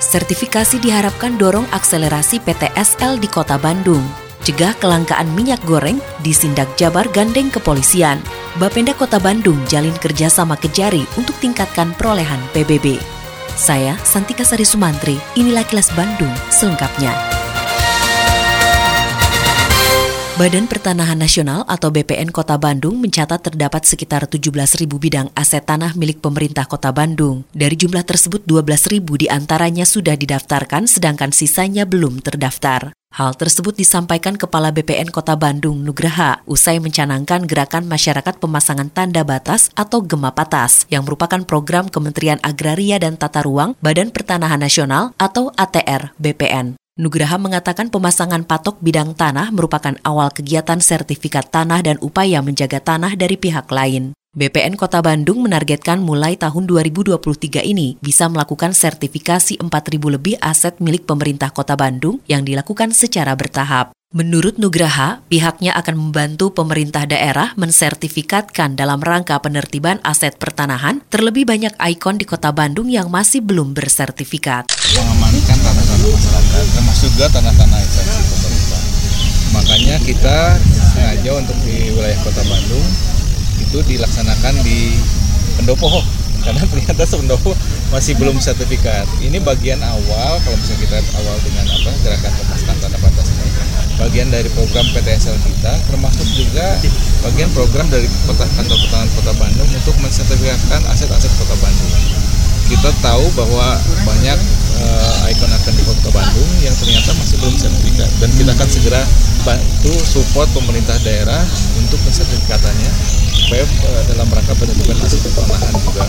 Sertifikasi diharapkan dorong akselerasi PTSL di Kota Bandung. Cegah kelangkaan minyak goreng di Sindak Jabar gandeng kepolisian. Bapenda Kota Bandung jalin kerjasama Kejari untuk tingkatkan perolehan PBB. Saya Santika Sari Sumantri, inilah kilas Bandung selengkapnya. Badan Pertanahan Nasional atau BPN Kota Bandung mencatat terdapat sekitar 17.000 bidang aset tanah milik pemerintah Kota Bandung. Dari jumlah tersebut 12.000 di antaranya sudah didaftarkan sedangkan sisanya belum terdaftar. Hal tersebut disampaikan Kepala BPN Kota Bandung Nugraha usai mencanangkan gerakan masyarakat pemasangan tanda batas atau Gema Patas yang merupakan program Kementerian Agraria dan Tata Ruang Badan Pertanahan Nasional atau ATR BPN. Nugraha mengatakan pemasangan patok bidang tanah merupakan awal kegiatan sertifikat tanah dan upaya menjaga tanah dari pihak lain. BPN Kota Bandung menargetkan mulai tahun 2023 ini bisa melakukan sertifikasi 4.000 lebih aset milik pemerintah Kota Bandung yang dilakukan secara bertahap. Menurut Nugraha, pihaknya akan membantu pemerintah daerah mensertifikatkan dalam rangka penertiban aset pertanahan terlebih banyak ikon di kota Bandung yang masih belum bersertifikat. Mengamankan tanah-tanah masyarakat, termasuk juga tanah-tanah instansi pemerintah. Makanya kita sengaja untuk di wilayah kota Bandung itu dilaksanakan di Pendopo karena ternyata Pendopo masih belum sertifikat. Ini bagian awal kalau misalnya kita awal dengan apa gerakan ini bagian dari program PTSL kita termasuk juga bagian program dari kota kantor pertahanan kota Bandung untuk mensertifikatkan aset-aset kota Bandung kita tahu bahwa banyak uh, ikon-ikon di kota Bandung yang ternyata masih belum sertifikat dan kita akan segera bantu support pemerintah daerah untuk pensertifikatannya supaya uh, dalam rangka penentuan aset pertanahan juga.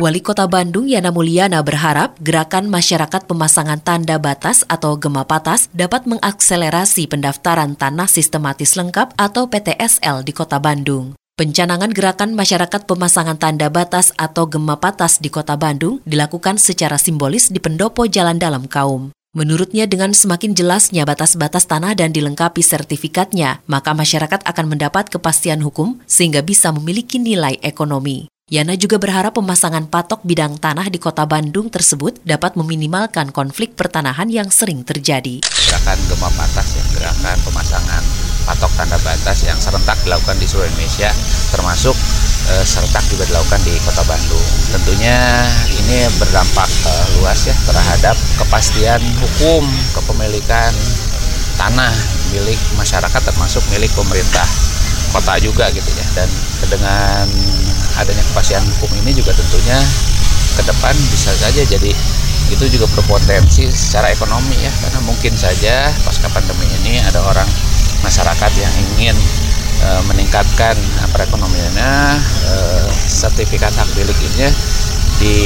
Wali Kota Bandung Yana Mulyana berharap gerakan masyarakat pemasangan tanda batas atau gema patas dapat mengakselerasi pendaftaran tanah sistematis lengkap atau PTSL di Kota Bandung. Pencanangan gerakan masyarakat pemasangan tanda batas atau gema patas di Kota Bandung dilakukan secara simbolis di pendopo Jalan Dalam Kaum. Menurutnya dengan semakin jelasnya batas-batas tanah dan dilengkapi sertifikatnya, maka masyarakat akan mendapat kepastian hukum sehingga bisa memiliki nilai ekonomi. Yana juga berharap pemasangan patok bidang tanah di kota Bandung tersebut dapat meminimalkan konflik pertanahan yang sering terjadi. Gerakan Gema Batas ya, gerakan pemasangan patok tanda batas yang serentak dilakukan di seluruh Indonesia, termasuk eh, serentak juga dilakukan di kota Bandung. Tentunya ini berdampak eh, luas ya terhadap kepastian hukum kepemilikan tanah milik masyarakat termasuk milik pemerintah kota juga gitu ya dan dengan adanya kepastian hukum ini juga tentunya ke depan bisa saja jadi itu juga berpotensi secara ekonomi ya karena mungkin saja pasca pandemi ini ada orang masyarakat yang ingin e, meningkatkan perekonomiannya e, sertifikat hak milik ini di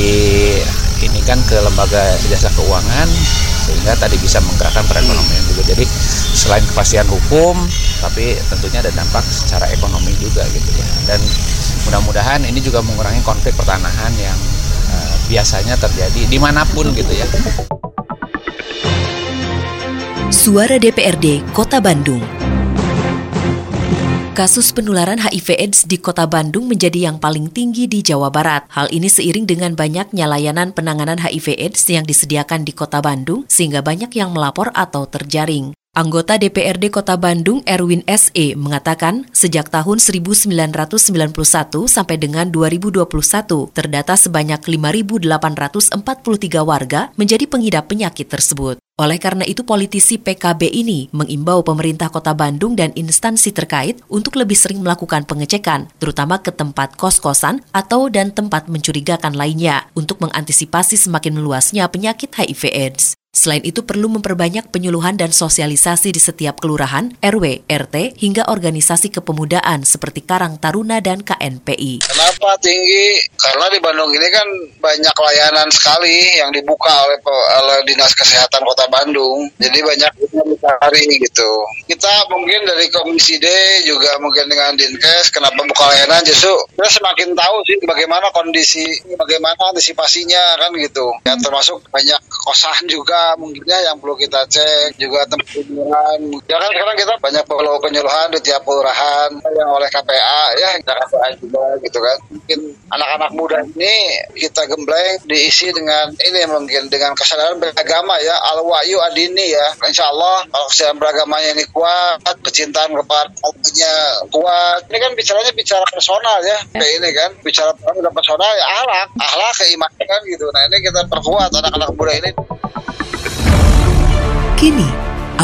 ini kan ke lembaga jasa keuangan sehingga tadi bisa menggerakkan perekonomian juga. Jadi selain kepastian hukum tapi tentunya ada dampak secara ekonomi juga gitu ya. Dan mudah-mudahan ini juga mengurangi konflik pertanahan yang uh, biasanya terjadi di mana pun gitu ya. Suara DPRD Kota Bandung Kasus penularan HIV/AIDS di Kota Bandung menjadi yang paling tinggi di Jawa Barat. Hal ini seiring dengan banyaknya layanan penanganan HIV/AIDS yang disediakan di Kota Bandung, sehingga banyak yang melapor atau terjaring. Anggota DPRD Kota Bandung Erwin SE mengatakan sejak tahun 1991 sampai dengan 2021 terdata sebanyak 5.843 warga menjadi pengidap penyakit tersebut. Oleh karena itu politisi PKB ini mengimbau pemerintah Kota Bandung dan instansi terkait untuk lebih sering melakukan pengecekan, terutama ke tempat kos-kosan atau dan tempat mencurigakan lainnya untuk mengantisipasi semakin meluasnya penyakit HIV AIDS. Selain itu perlu memperbanyak penyuluhan dan sosialisasi di setiap kelurahan, RW, RT, hingga organisasi kepemudaan seperti Karang Taruna dan KNPI. Kenapa tinggi? Karena di Bandung ini kan banyak layanan sekali yang dibuka oleh, oleh Dinas Kesehatan Kota Bandung. Jadi banyak dicari gitu. Kita mungkin dari Komisi D juga mungkin dengan Dinkes kenapa buka layanan justru kita semakin tahu sih bagaimana kondisi, bagaimana antisipasinya kan gitu. Ya termasuk banyak kosan juga mungkinnya yang perlu kita cek juga tempat hiburan. Ya kan sekarang kita banyak perlu penyuluhan di tiap kelurahan yang oleh KPA ya KPA juga gitu kan. Mungkin anak-anak muda ini kita gembleng diisi dengan ini mungkin dengan kesadaran beragama ya al wahyu adini ya. Insya Allah kalau kesadaran beragamanya ini kuat, kecintaan kepada Allahnya kuat. Ini kan bicaranya bicara personal ya kayak ini kan bicara personal ya ahlak, ahlak keimanan gitu. Nah ini kita perkuat anak-anak muda ini. Kini,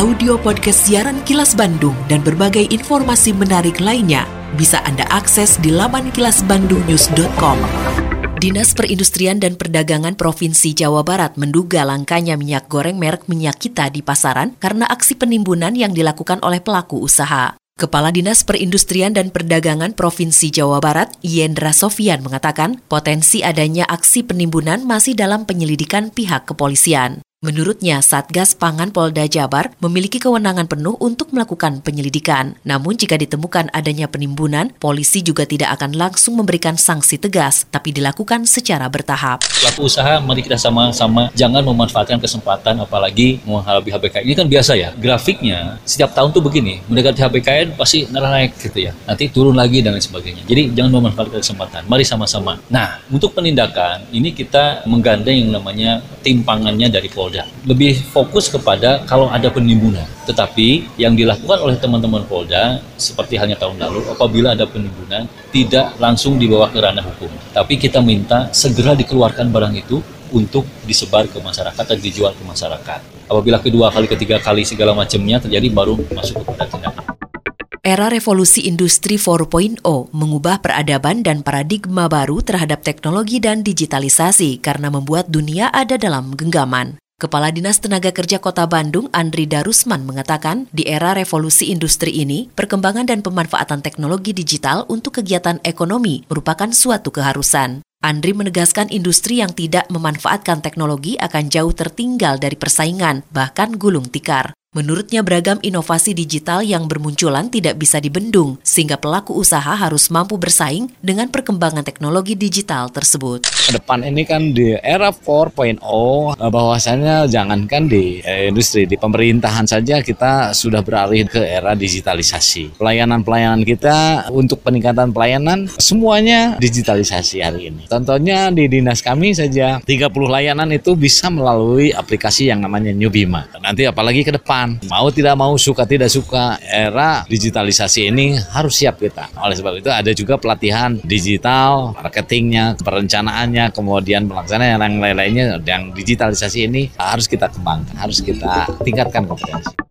audio podcast siaran Kilas Bandung dan berbagai informasi menarik lainnya bisa Anda akses di laman kilasbandungnews.com. Dinas Perindustrian dan Perdagangan Provinsi Jawa Barat menduga langkanya minyak goreng merek minyak kita di pasaran karena aksi penimbunan yang dilakukan oleh pelaku usaha. Kepala Dinas Perindustrian dan Perdagangan Provinsi Jawa Barat, Yendra Sofian mengatakan, potensi adanya aksi penimbunan masih dalam penyelidikan pihak kepolisian. Menurutnya, Satgas Pangan Polda Jabar memiliki kewenangan penuh untuk melakukan penyelidikan. Namun jika ditemukan adanya penimbunan, polisi juga tidak akan langsung memberikan sanksi tegas, tapi dilakukan secara bertahap. Pelaku usaha, mari kita sama-sama jangan memanfaatkan kesempatan, apalagi menghadapi HBK. Ini kan biasa ya, grafiknya setiap tahun tuh begini, mendekati HBKN pasti naik gitu ya, nanti turun lagi dan lain sebagainya. Jadi jangan memanfaatkan kesempatan, mari sama-sama. Nah, untuk penindakan, ini kita menggandeng yang namanya timpangannya dari Polda Polda. Lebih fokus kepada kalau ada penimbunan. Tetapi yang dilakukan oleh teman-teman Polda seperti halnya tahun lalu apabila ada penimbunan tidak langsung dibawa ke ranah hukum. Tapi kita minta segera dikeluarkan barang itu untuk disebar ke masyarakat dan dijual ke masyarakat. Apabila kedua kali, ketiga kali segala macamnya terjadi baru masuk kepada tindakan. Era revolusi industri 4.0 mengubah peradaban dan paradigma baru terhadap teknologi dan digitalisasi karena membuat dunia ada dalam genggaman. Kepala Dinas Tenaga Kerja Kota Bandung, Andri Darusman, mengatakan di era revolusi industri ini, perkembangan dan pemanfaatan teknologi digital untuk kegiatan ekonomi merupakan suatu keharusan. Andri menegaskan industri yang tidak memanfaatkan teknologi akan jauh tertinggal dari persaingan, bahkan gulung tikar. Menurutnya beragam inovasi digital yang bermunculan tidak bisa dibendung, sehingga pelaku usaha harus mampu bersaing dengan perkembangan teknologi digital tersebut. Depan ini kan di era 4.0, bahwasannya jangankan di eh, industri, di pemerintahan saja kita sudah beralih ke era digitalisasi. Pelayanan-pelayanan kita untuk peningkatan pelayanan semuanya digitalisasi hari ini. Contohnya di dinas kami saja 30 layanan itu bisa melalui aplikasi yang namanya New Bima. Nanti apalagi ke depan depan. Mau tidak mau, suka tidak suka, era digitalisasi ini harus siap kita. Oleh sebab itu ada juga pelatihan digital, marketingnya, perencanaannya, kemudian pelaksanaan yang lain-lainnya yang digitalisasi ini harus kita kembangkan, harus kita tingkatkan kompetensi.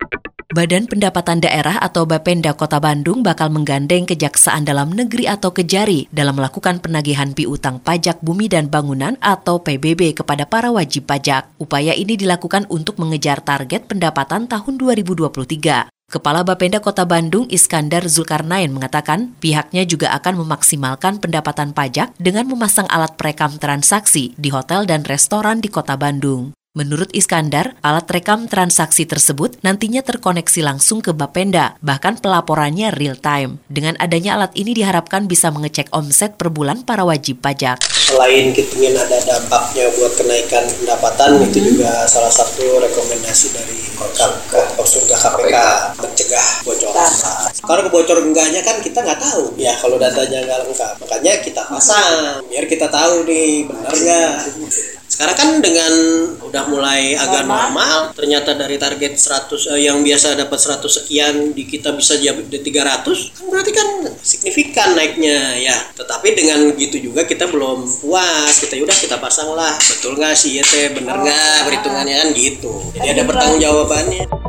Badan Pendapatan Daerah atau Bapenda Kota Bandung bakal menggandeng Kejaksaan Dalam Negeri atau Kejari dalam melakukan penagihan piutang pajak bumi dan bangunan atau PBB kepada para wajib pajak. Upaya ini dilakukan untuk mengejar target pendapatan tahun 2023. Kepala Bapenda Kota Bandung Iskandar Zulkarnain mengatakan pihaknya juga akan memaksimalkan pendapatan pajak dengan memasang alat perekam transaksi di hotel dan restoran di Kota Bandung. Menurut Iskandar, alat rekam transaksi tersebut nantinya terkoneksi langsung ke Bapenda, bahkan pelaporannya real time. Dengan adanya alat ini diharapkan bisa mengecek omset per bulan para wajib pajak. Selain kita ingin ada dampaknya buat kenaikan pendapatan, hmm. itu juga salah satu rekomendasi dari surga KPK mencegah bocoran. Kalau kebocor enggaknya kan kita nggak tahu ya kalau datanya nggak lengkap. Makanya kita pasang biar kita tahu nih benar nggak sekarang kan dengan udah mulai agak normal, ternyata dari target 100 eh, yang biasa dapat 100 sekian di kita bisa jadi 300, kan berarti kan signifikan naiknya ya. Tetapi dengan gitu juga kita belum puas. Kita udah kita pasang lah, betul nggak sih ya teh, bener nggak perhitungannya kan gitu. Jadi ada pertanggungjawabannya.